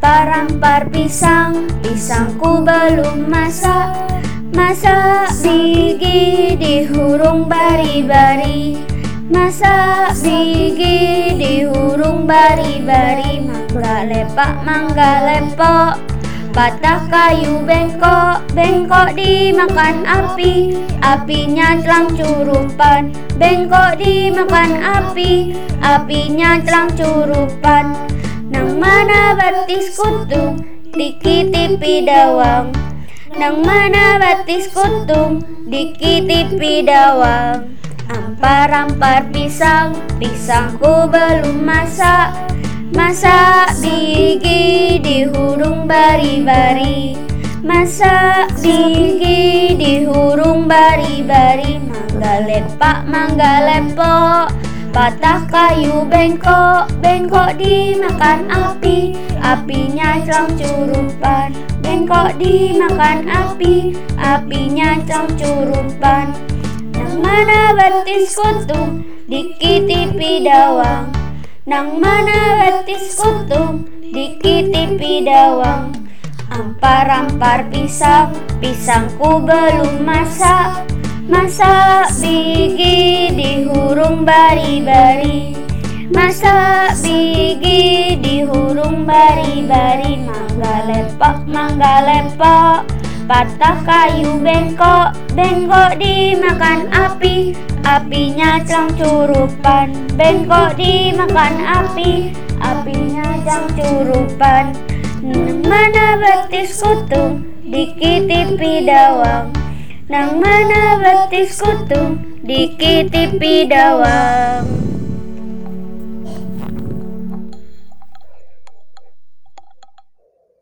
Parampar pisang, pisangku belum masak. Masak gigi di hurung bari-bari. Masak gigi di hurung bari-bari. Mangga lepak, mangga lepok Patah kayu bengkok, bengkok dimakan api. Apinya telang curupan Bengkok dimakan api. Apinya telang curupan Nang mana batis kutung dikitipi dawang Nang mana batis kutung dikitipi dawang. Ampar-ampar pisang, pisangku belum masak Masak gigi di hurung bari-bari. Masak gigi di hurung bari-bari. Mangga lepak, mangga lepok. Patah kayu bengkok, bengkok dimakan api. Apinya celang curupan. Bengkok dimakan api. Apinya celang curupan. Nang mana betis kuntung Dikitipi dawang Nang mana betis kuntung Dikitipi dawang. Ampar-ampar pisang Pisangku belum masak. Masak gigi di hurung bari-bari. Masak gigi di hurung bari-bari. Mangga lepok, mangga lepok Patah kayu bengkok, bengkok dimakan api Apinya celang curupan Bengkok dimakan api. Apinya celang curupan Mana betis kutung dikitipi dawang. Nang mana betis kutung dikitipi dawang